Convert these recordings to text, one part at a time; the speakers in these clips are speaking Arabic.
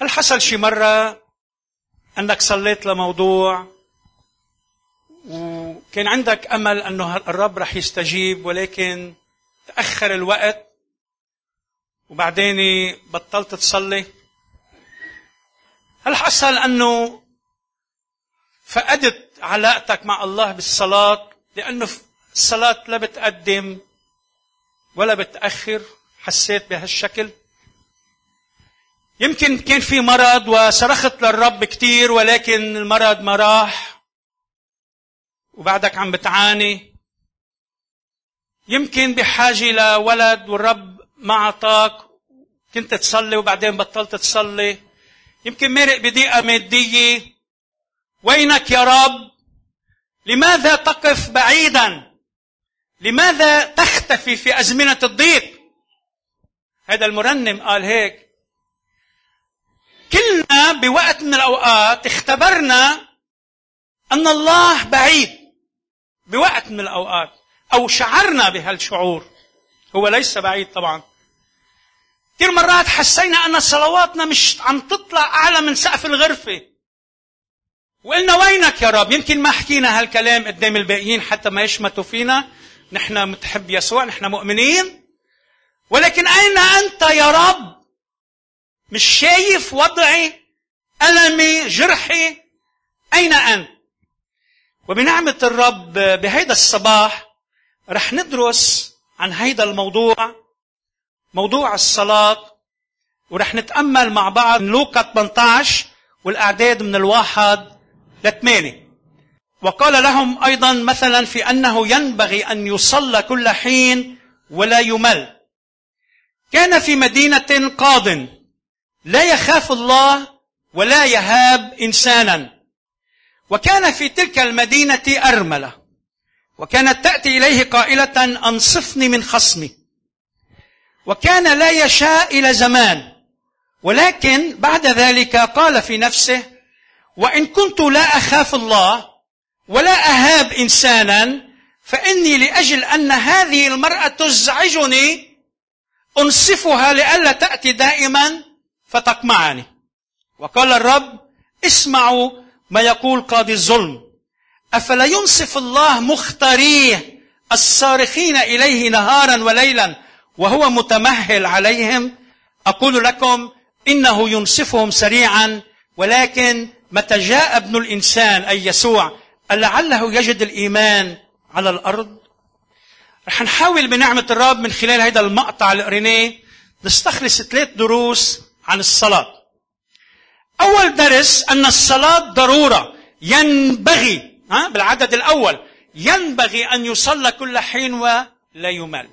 هل حصل شي مرة أنك صليت لموضوع وكان عندك أمل أنه الرب رح يستجيب ولكن تأخر الوقت وبعدين بطلت تصلي؟ هل حصل أنه فقدت علاقتك مع الله بالصلاة لأنه الصلاة لا بتقدم ولا بتأخر؟ حسيت بهالشكل؟ يمكن كان في مرض وصرخت للرب كثير ولكن المرض ما راح. وبعدك عم بتعاني. يمكن بحاجة لولد والرب ما أعطاك. كنت تصلي وبعدين بطلت تصلي. يمكن مرق بضيقة مادية وينك يا رب؟ لماذا تقف بعيدا؟ لماذا تختفي في أزمنة الضيق؟ هذا المرنم قال هيك. كلنا بوقت من الأوقات اختبرنا أن الله بعيد بوقت من الأوقات أو شعرنا بهالشعور. هو ليس بعيد طبعا. كثير مرات حسينا أن صلواتنا مش عم تطلع أعلى من سقف الغرفة. وقلنا وينك يا رب؟ يمكن ما حكينا هالكلام قدام الباقيين حتى ما يشمتوا فينا. نحن متحب يسوع نحن مؤمنين. ولكن أين أنت يا رب؟ مش شايف وضعي ألمي جرحي أين أنت؟ وبنعمة الرب بهيدا الصباح رح ندرس عن هيدا الموضوع موضوع الصلاة ورح نتأمل مع بعض لوقا 18 والأعداد من الواحد لثمانية وقال لهم أيضا مثلا في أنه ينبغي أن يصلى كل حين ولا يمل. كان في مدينة قاض لا يخاف الله ولا يهاب إنسانا. وكان في تلك المدينة أرملة. وكانت تأتي إليه قائلة أنصفني من خصمي. وكان لا يشاء إلى زمان. ولكن بعد ذلك قال في نفسه وإن كنت لا أخاف الله ولا أهاب إنسانا فإني لأجل أن هذه المرأة تزعجني أنصفها لئلا تأتي دائما فتقمعني. وقال الرب اسمعوا ما يقول قاضي الظلم. أفلا ينصف الله مختاريه الصارخين إليه نهارا وليلا وهو متمهل عليهم؟ أقول لكم إنه ينصفهم سريعا ولكن متى جاء ابن الإنسان أي يسوع لعله يجد الإيمان على الأرض؟ رح نحاول بنعمة الرب من خلال هذا المقطع اللي قريناه نستخلص ثلاث دروس عن الصلاة. أول درس أن الصلاة ضرورة. ينبغي ها بالعدد الأول ينبغي أن يصلى كل حين ولا يمل.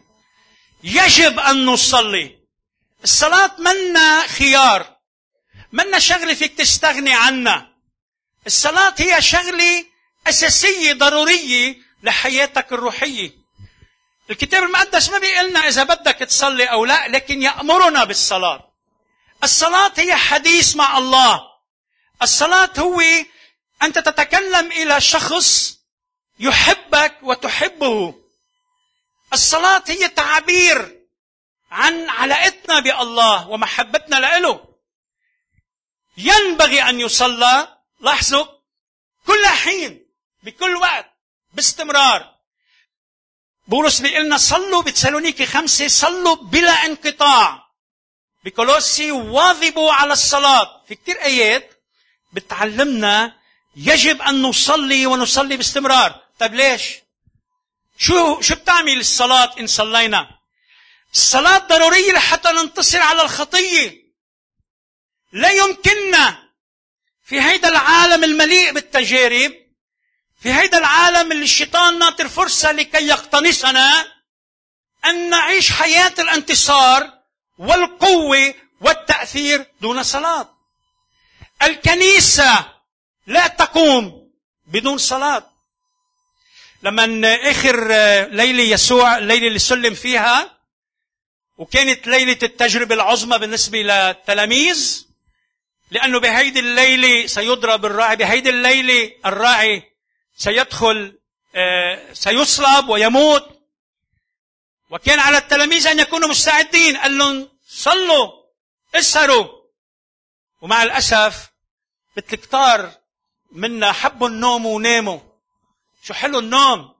يجب أن نصلي. الصلاة منا خيار. منا شغلة فيك تستغني عنها الصلاة هي شغلة أساسية ضرورية لحياتك الروحية. الكتاب المقدس ما بيقلنا إذا بدك تصلي أو لا لكن يأمرنا بالصلاة. الصلاة هي حديث مع الله. الصلاة هو أنت تتكلم إلى شخص يحبك وتحبه. الصلاة هي تعبير عن علاقتنا بالله ومحبتنا له. ينبغي أن يصلى لاحظوا كل حين بكل وقت باستمرار. بولس بيقول لنا صلوا بتسالونيكي خمسة صلوا بلا انقطاع. بكولوسي واظبوا على الصلاة. في كتير آيات بتعلمنا يجب أن نصلي ونصلي باستمرار. طيب ليش؟ شو شو بتعمل الصلاة إن صلينا؟ الصلاة ضرورية لحتى ننتصر على الخطية. لا يمكننا. في هيدا العالم المليء بالتجارب في هيدا العالم اللي الشيطان ناطر فرصة لكي يقتنصنا أن نعيش حياة الانتصار. والقوة والتأثير دون صلاة. الكنيسة لا تقوم بدون صلاة. لما آخر ليلة يسوع الليلة اللي سلم فيها وكانت ليلة التجربة العظمى بالنسبة للتلاميذ لأنه بهيدي الليلة سيضرب الراعي بهيدي الليلة الراعي سيدخل سيصلب ويموت وكان على التلاميذ أن يكونوا مستعدين قال لهم صلوا اسهروا. ومع الأسف مثل كتار منا حبوا النوم وناموا. شو حلو النوم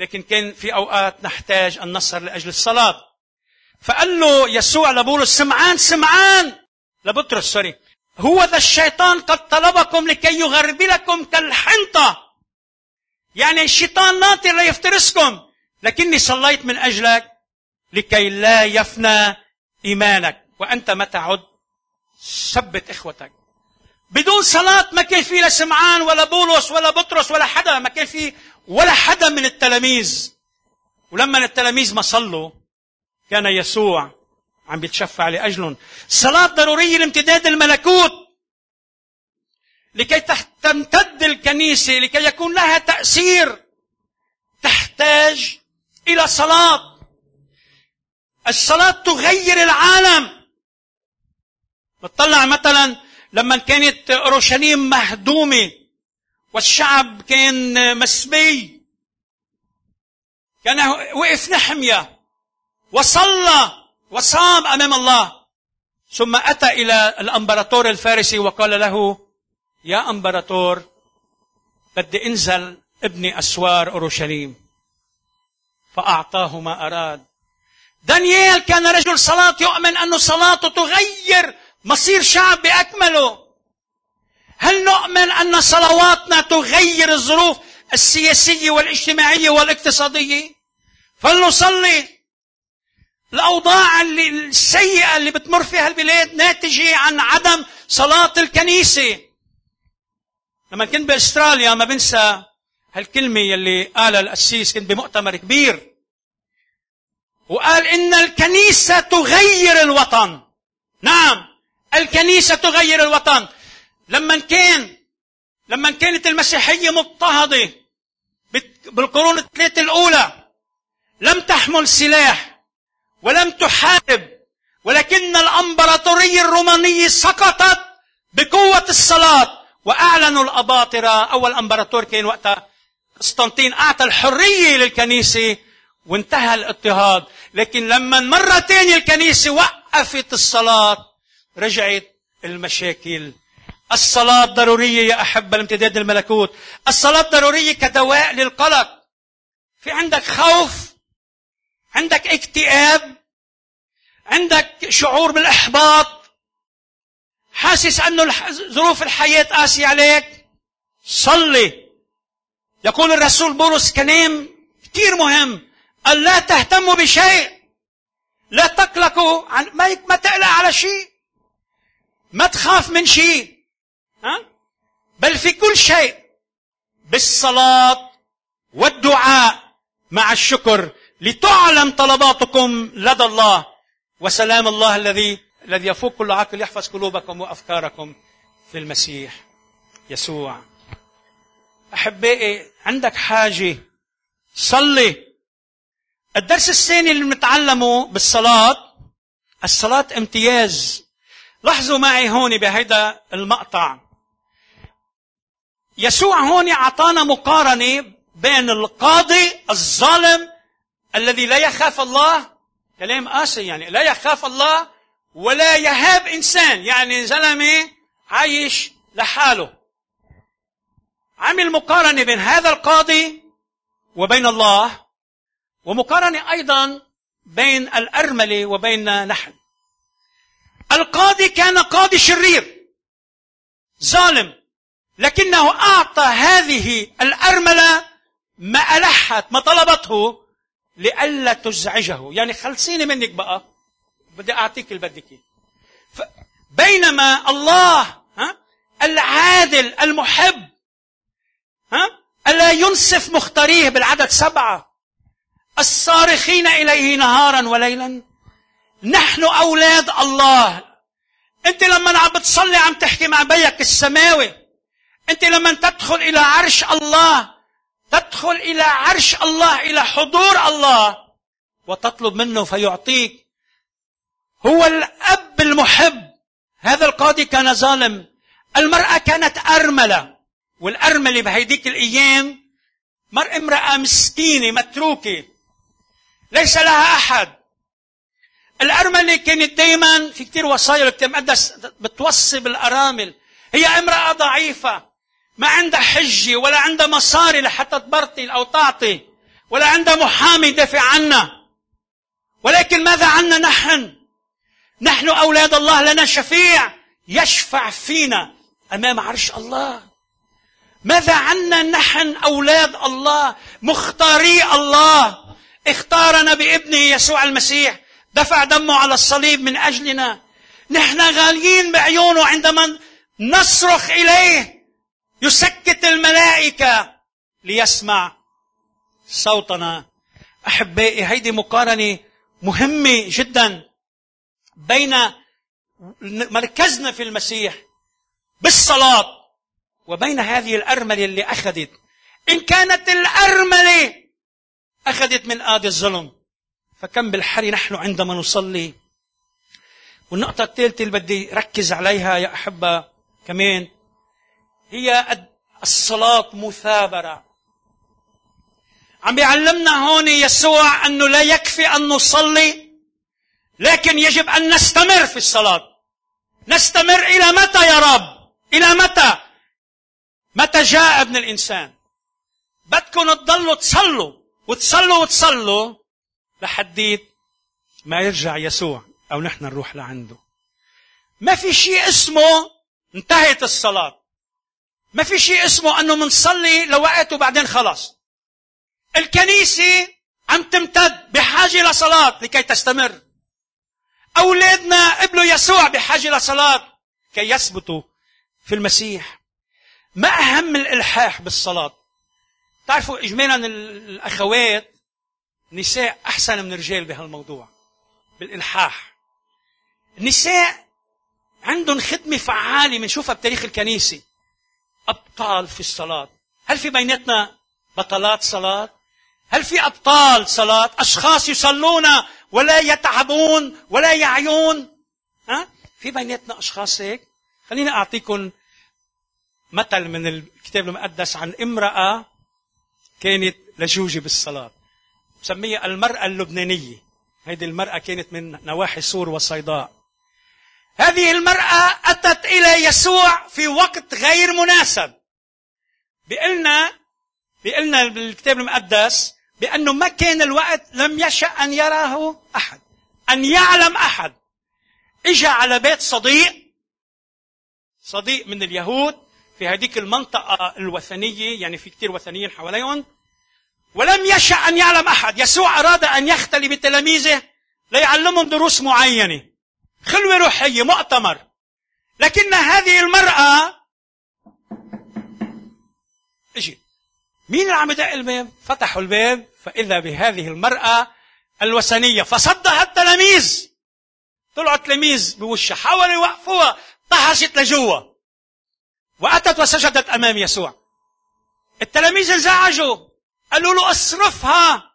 لكن كان في أوقات نحتاج أن نسهر لأجل الصلاة. فقال له يسوع لبولس سمعان سمعان. لبطرس سوري. هو ذا الشيطان قد طلبكم لكي يغربلكم كالحنطة. يعني الشيطان ناطر ليفترسكم. لكني صليت من أجلك لكي لا يفنى إيمانك وأنت متى تعد ثبت إخوتك. بدون صلاة ما كان في لا سمعان ولا بولس ولا بطرس ولا حدا ما كان في ولا حدا من التلاميذ. ولما التلاميذ ما صلوا كان يسوع عم بيتشفع لأجلهم صلاة ضرورية لامتداد الملكوت. لكي تمتد الكنيسة لكي يكون لها تأثير تحتاج إلى صلاة. الصلاة تغير العالم. بتطلع مثلا لما كانت أورشليم مهدومة والشعب كان مسبي. كان وقف نحمية. وصلى وصام أمام الله. ثم أتى إلى الأمبراطور الفارسي وقال له يا أمبراطور بدي أنزل ابني أسوار أورشليم. فأعطاه ما أراد. دانيال كان رجل صلاة يؤمن أن صلاته تغير مصير شعب بأكمله. هل نؤمن أن صلواتنا تغير الظروف السياسية والاجتماعية والاقتصادية؟ فلنصلي. الأوضاع اللي السيئة اللي بتمر فيها البلاد ناتجة عن عدم صلاة الكنيسة. لما كنت بأستراليا ما بنسى هالكلمة يلي قالها القسيس كنت بمؤتمر كبير. وقال إن الكنيسة تغير الوطن. نعم الكنيسة تغير الوطن. لما كان لما كانت المسيحية مضطهدة بالقرون الثلاثة الأولى لم تحمل سلاح ولم تحارب ولكن الأمبراطورية الرومانية سقطت بقوة الصلاة وأعلنوا الأباطرة. أول أمبراطور كان وقتها قسطنطين أعطى الحرية للكنيسة وانتهى الاضطهاد. لكن لما مرة ثانية الكنيسة وقفت الصلاة رجعت المشاكل. الصلاة ضرورية يا أحبة لامتداد الملكوت. الصلاة ضرورية كدواء للقلق. في عندك خوف عندك اكتئاب عندك شعور بالإحباط. حاسس أنه ظروف الحياة قاسية عليك. صلي. يقول الرسول بولس كلام كثير مهم. قال لا تهتموا بشيء. لا تقلقوا عن ما ما تقلق على شيء. ما تخاف من شيء. ها؟ بل في كل شيء. بالصلاة والدعاء مع الشكر لتعلم طلباتكم لدى الله. وسلام الله الذي الذي يفوق كل عقل يحفظ قلوبكم وأفكاركم في المسيح يسوع. احبائي عندك حاجة؟ صلي. الدرس الثاني اللي بنتعلمه بالصلاة الصلاة امتياز. لاحظوا معي هون بهيدا المقطع. يسوع هون أعطانا مقارنة بين القاضي الظالم الذي لا يخاف الله كلام قاسي يعني لا يخاف الله ولا يهاب إنسان يعني زلمة عايش لحاله. عمل مقارنة بين هذا القاضي وبين الله ومقارنة أيضا بين الأرملة وبين نحن القاضي كان قاضي شرير ظالم لكنه أعطى هذه الأرملة ما ألحت ما طلبته لئلا تزعجه. يعني خلصيني منك بقى. بدي أعطيك اللي بدك بينما الله العادل المحب ها؟ ألا ينصف مختاريه بالعدد سبعة؟ الصارخين إليه نهارا وليلا؟ نحن أولاد الله. أنت لما عم بتصلي عم تحكي مع بيك السماوي. أنت لما تدخل إلى عرش الله تدخل إلى عرش الله إلى حضور الله. وتطلب منه فيعطيك. هو الأب المحب. هذا القاضي كان ظالم. المرأة كانت أرملة. والأرملة بهيديك الأيام مر امرأة مسكينة متروكة ليس لها أحد. الأرملة كانت دايما في كتير وصايا الكتاب المقدس بتوصي بالأرامل. هي امرأة ضعيفة ما عندها حجة ولا عندها مصاري لحتى تبرطل أو تعطي ولا عندها محامي يدافع عنها. ولكن ماذا عنا نحن؟ نحن أولاد الله لنا شفيع يشفع فينا أمام عرش الله. ماذا عنا نحن أولاد الله مختاري الله؟ اختارنا بابنه يسوع المسيح. دفع دمه على الصليب من أجلنا. نحن غاليين بعيونه عندما نصرخ إليه. يسكت الملائكة ليسمع صوتنا. أحبائي هيدي مقارنة مهمة جدا بين مركزنا في المسيح بالصلاة وبين هذه الأرملة اللي أخذت. إن كانت الأرملة أخذت من آد الظلم فكم بالحري نحن عندما نصلي. والنقطة الثالثة اللي بدي ركز عليها يا أحبة كمان هي الصلاة مثابرة. عم بيعلمنا هون يسوع أنه لا يكفي أن نصلي لكن يجب أن نستمر في الصلاة. نستمر إلى متى يا رب؟ إلى متى؟ متى جاء ابن الإنسان؟ بدكم تضلوا تصلوا وتصلوا وتصلوا لحديت ما يرجع يسوع أو نحن نروح لعنده. ما في شيء اسمه انتهت الصلاة. ما في شيء اسمه أنه منصلي لوقت وبعدين خلاص. الكنيسة عم تمتد بحاجة لصلاة لكي تستمر. أولادنا قبلوا يسوع بحاجة لصلاة كي يثبتوا في المسيح. ما أهم الإلحاح بالصلاة تعرفوا إجمالا الأخوات نساء أحسن من الرجال بهالموضوع بالإلحاح النساء عندهم خدمة فعالة بنشوفها بتاريخ الكنيسة أبطال في الصلاة هل في بيناتنا بطلات صلاة؟ هل في أبطال صلاة؟ أشخاص يصلون ولا يتعبون ولا يعيون ها؟ في بيناتنا أشخاص هيك خليني أعطيكم مثل من الكتاب المقدس عن امرأة كانت لجوجة بالصلاة. بسميها المرأة اللبنانية. هذه المرأة كانت من نواحي سور وصيداء. هذه المرأة أتت إلى يسوع في وقت غير مناسب. بيقلنا بيقلنا بالكتاب المقدس بأنه ما كان الوقت لم يشأ أن يراه أحد أن يعلم أحد. إجا على بيت صديق صديق من اليهود في هذيك المنطقة الوثنية يعني في كثير وثنيين حواليهم ولم يشأ أن يعلم أحد. يسوع أراد أن يختلي بتلاميذه ليعلمهم دروس معينة. خلوة روحية مؤتمر. لكن هذه المرأة اجت مين اللي عم يدق الباب؟ فتحوا الباب فإذا بهذه المرأة الوثنية فصدها التلاميذ. طلعوا التلاميذ بوشها حاولوا يوقفوها طحشت لجوا. وأتت وسجدت أمام يسوع. التلاميذ انزعجوا. قالوا له اصرفها.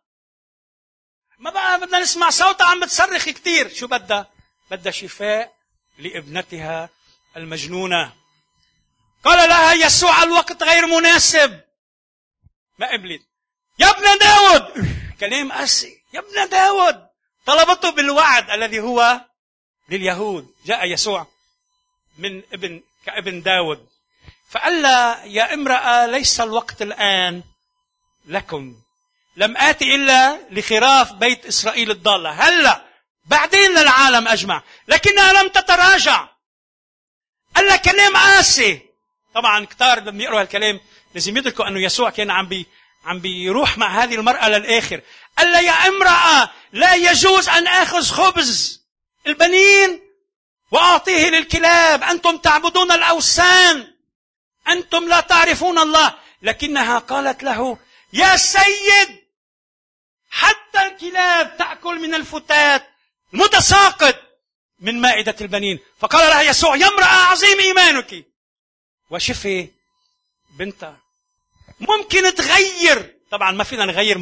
ما بقى بدنا نسمع صوتها عم بتصرخ كثير شو بدها؟ بدها شفاء لابنتها المجنونة. قال لها يسوع الوقت غير مناسب. ما قبلت. يا ابن داود. كلام قاسي. يا ابن داود. طلبته بالوعد الذي هو لليهود. جاء يسوع من ابن كابن داود. فقال لها يا امرأة ليس الوقت الآن لكم. لم آتي إلا لخراف بيت إسرائيل الضالة. هلا بعدين للعالم أجمع. لكنها لم تتراجع. قال لها كلام قاسي. طبعا كتار لما يقروا هالكلام. لازم يدركوا أنه يسوع كان عم بي عم بيروح مع هذه المرأة للآخر. قال لها يا امرأة لا يجوز أن آخذ خبز البنين وأعطيه للكلاب. أنتم تعبدون الأوثان. أنتم لا تعرفون الله. لكنها قالت له يا سيد حتى الكلاب تأكل من الفتات متساقط من مائدة البنين. فقال لها يسوع يا امرأة عظيم إيمانك. وشفي بنتها ممكن تغير. طبعا ما فينا نغير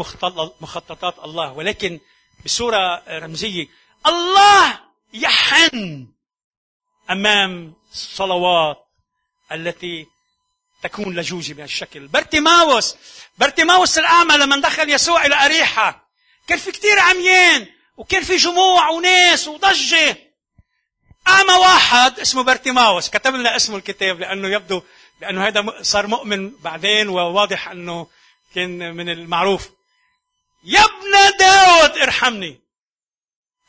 مخططات الله ولكن بصورة رمزية. الله يحن أمام الصلوات التي تكون لجوجة بهالشكل برتيماوس. برتيماوس الأعمى لما دخل يسوع إلى أريحة. كان في كتير عميان وكان في جموع وناس وضجة. أعمى واحد اسمه برتيماوس. كتب لنا اسمه الكتاب لأنه يبدو لأنه هذا صار مؤمن بعدين وواضح أنه كان من المعروف. يا ابن داود ارحمني.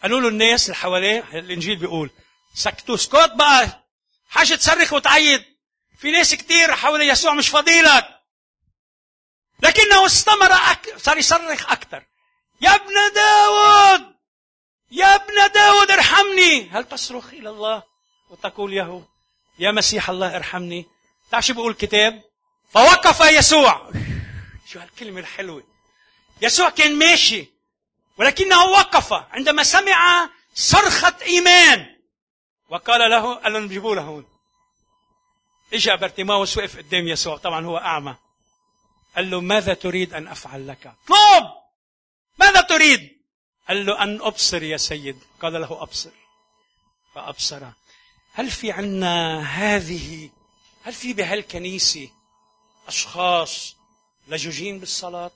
قالوا له الناس اللي حواليه الإنجيل بيقول سكتوا اسكت بقى. حاجة تصرخ وتعيد في ناس كتير حول يسوع مش فضيلك. لكنه استمر أك... صار يصرخ أكثر يا ابن داود! يا ابن داود ارحمني! هل تصرخ إلى الله وتقول له يا مسيح الله ارحمني؟ تعرف شو بيقول الكتاب؟ فوقف يسوع. شو هالكلمة الحلوة. يسوع كان ماشي ولكنه وقف عندما سمع صرخة إيمان. وقال له قال له هون. اجى برتيماوس وقف قدام يسوع. طبعا هو أعمى. قال له ماذا تريد أن أفعل لك? اطلب ماذا تريد؟ قال له أن أبصر يا سيد. قال له أبصر. فأبصر. هل في عنا هذه هل في بهالكنيسة أشخاص لجوجين بالصلاة؟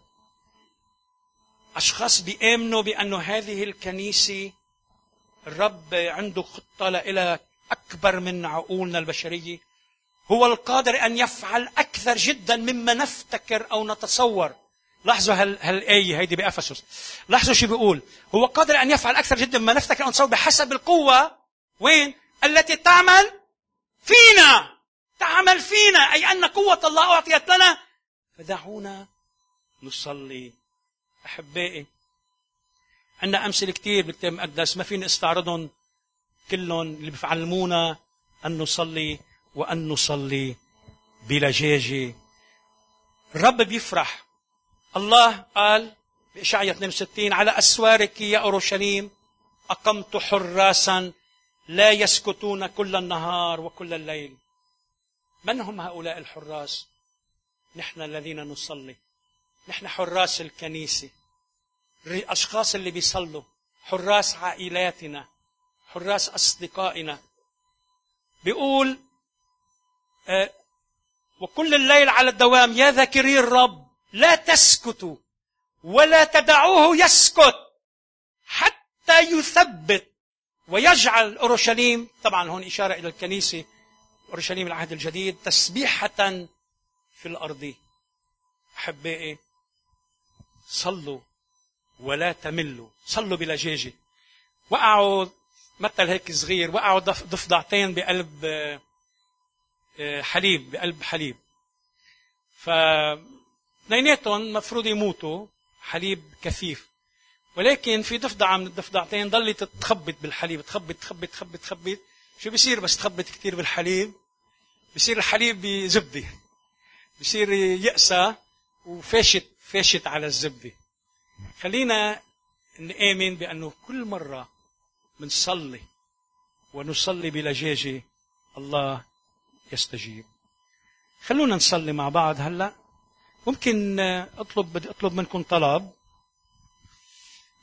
أشخاص بيآمنوا بأنه هذه الكنيسة الرب عنده خطة لإلى أكبر من عقولنا البشرية؟ هو القادر أن يفعل أكثر جدا مما نفتكر أو نتصور. لاحظوا هال هالآية هيدي بأفسس. لاحظوا شو بيقول. هو قادر أن يفعل أكثر جدا مما نفتكر أو نتصور بحسب القوة. وين؟ التي تعمل فينا. تعمل فينا. أي أن قوة الله أعطيت لنا. فدعونا نصلي. أحبائي عندنا أمثلة كثير بالكتاب المقدس. ما فيني استعرضهم كلهم اللي بيعلمونا أن نصلي. وأن نصلي بلجاجة الرب بيفرح. الله قال بإشعياء 62 على أسوارك يا أورشليم أقمت حراسا لا يسكتون كل النهار وكل الليل. من هم هؤلاء الحراس؟ نحن الذين نصلي. نحن حراس الكنيسة. أشخاص اللي بيصلوا. حراس عائلاتنا. حراس أصدقائنا. بيقول وكل الليل على الدوام يا ذاكري الرب لا تسكتوا ولا تدعوه يسكت حتى يثبت ويجعل أورشليم طبعا هون إشارة إلى الكنيسة أورشليم العهد الجديد تسبيحة في الأرض. أحبائي صلوا ولا تملوا صلوا بلجاجة وقعوا مثل هيك صغير وقعوا ضفدعتين بقلب حليب بقلب حليب. ف اثنيناتهم مفروض يموتوا حليب كثيف. ولكن في ضفدعة من الضفدعتين ضلت تخبط بالحليب تخبط تخبط تخبط تخبط. شو بيصير؟ بس تخبط كثير بالحليب. بصير الحليب بزبدة. بصير يأسى وفاشت فاشت على الزبدة. خلينا نآمن بأنه كل مرة بنصلي ونصلي بلجاجة الله يستجيب. خلونا نصلي مع بعض هلا. ممكن اطلب بدي اطلب منكم طلب.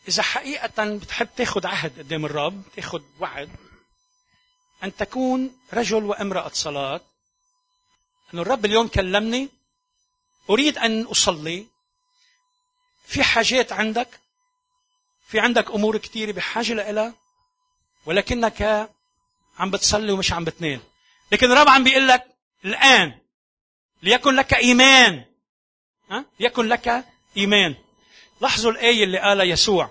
إذا حقيقة بتحب تاخذ عهد قدام الرب تاخذ وعد أن تكون رجل وامرأة صلاة. إنه الرب اليوم كلمني أريد أن أصلي. في حاجات عندك؟ في عندك أمور كثيره بحاجة لها ولكنك عم بتصلي ومش عم بتنال لكن عم بيقول لك الآن ليكن لك إيمان. ها؟ ليكن لك إيمان. لاحظوا الآية اللي قالها يسوع.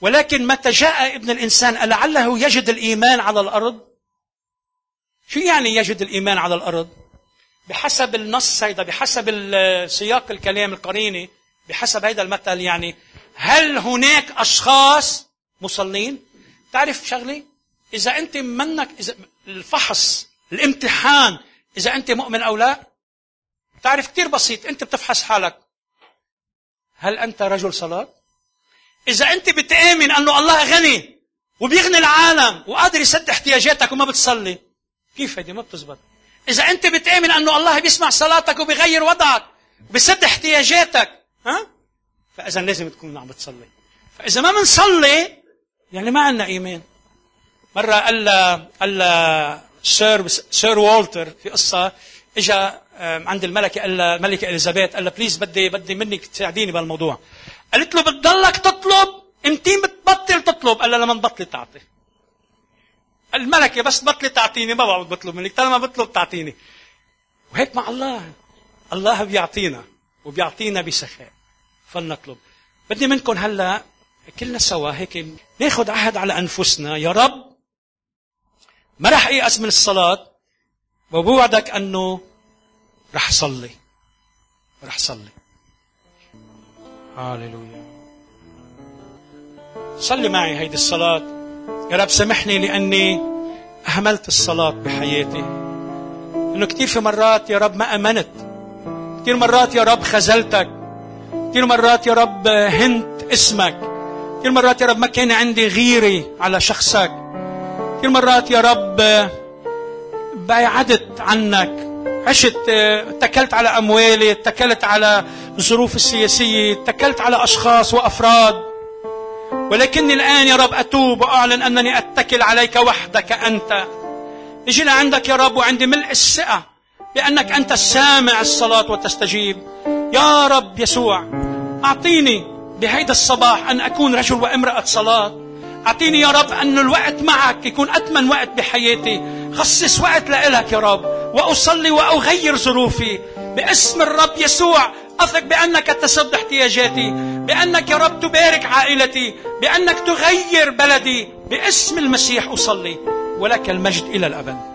ولكن متى جاء ابن الإنسان؟ ألعله يجد الإيمان على الأرض؟ شو يعني يجد الإيمان على الأرض؟ بحسب النص هيدا بحسب سياق الكلام القريني بحسب هذا المثل يعني هل هناك أشخاص مصلين؟ تعرف شغلة؟ إذا أنت منك إذا الفحص الامتحان إذا أنت مؤمن أو لا تعرف كثير بسيط أنت بتفحص حالك. هل أنت رجل صلاة؟ إذا أنت بتامن أنه الله غني وبيغني العالم وقادر يسد احتياجاتك وما بتصلي كيف هيدي؟ ما بتزبط. إذا أنت بتامن أنه الله بيسمع صلاتك وبيغير وضعك بيسد احتياجاتك ها؟ فإذا لازم تكون عم بتصلي. فإذا ما بنصلي يعني ما عندنا إيمان. مرة قال قال سير سير والتر في قصة اجى عند الملكة قال الملكة إليزابيث قال لها بليز بدي بدي منك تساعديني بهالموضوع. قالت له بتضلك تطلب؟ إمتى بتبطل تطلب. الا لما تبطلي تعطي. الملكة بس تبطلي تعطيني ما بقعد بطلب منك طالما بطلب تعطيني. وهيك مع الله. الله بيعطينا وبيعطينا بسخاء فلنطلب. بدي منكم هلأ كلنا سوا هيك ناخذ عهد على أنفسنا. يا رب ما راح ايأس من الصلاة؟ وبوعدك أنه رح صلي. رح صلي. هاليلويا صلي معي هيدي الصلاة. يا رب سامحني لأني أهملت الصلاة بحياتي. إنه كثير في مرات يا رب ما أمنت. كثير مرات يا رب خزلتك كثير مرات يا رب هنت اسمك. كثير مرات يا رب ما كان عندي غيرة على شخصك. كثير مرات يا رب بعدت عنك. عشت اتكلت على أموالي اتكلت على الظروف السياسية اتكلت على أشخاص وأفراد. ولكني الآن يا رب أتوب وأعلن أنني أتكل عليك وحدك أنت. أجي لعندك يا رب وعندي ملء الثقة بأنك أنت السامع الصلاة وتستجيب يا رب يسوع أعطيني بهيدا الصباح أن أكون رجل وامرأة صلاة. أعطيني يا رب أن الوقت معك يكون أثمن وقت بحياتي. خصص وقت لإلك يا رب وأصلي وأغير ظروفي. باسم الرب يسوع أثق بأنك تسد احتياجاتي بأنك يا رب تبارك عائلتي بأنك تغير بلدي. باسم المسيح أصلي ولك المجد إلى الأبد.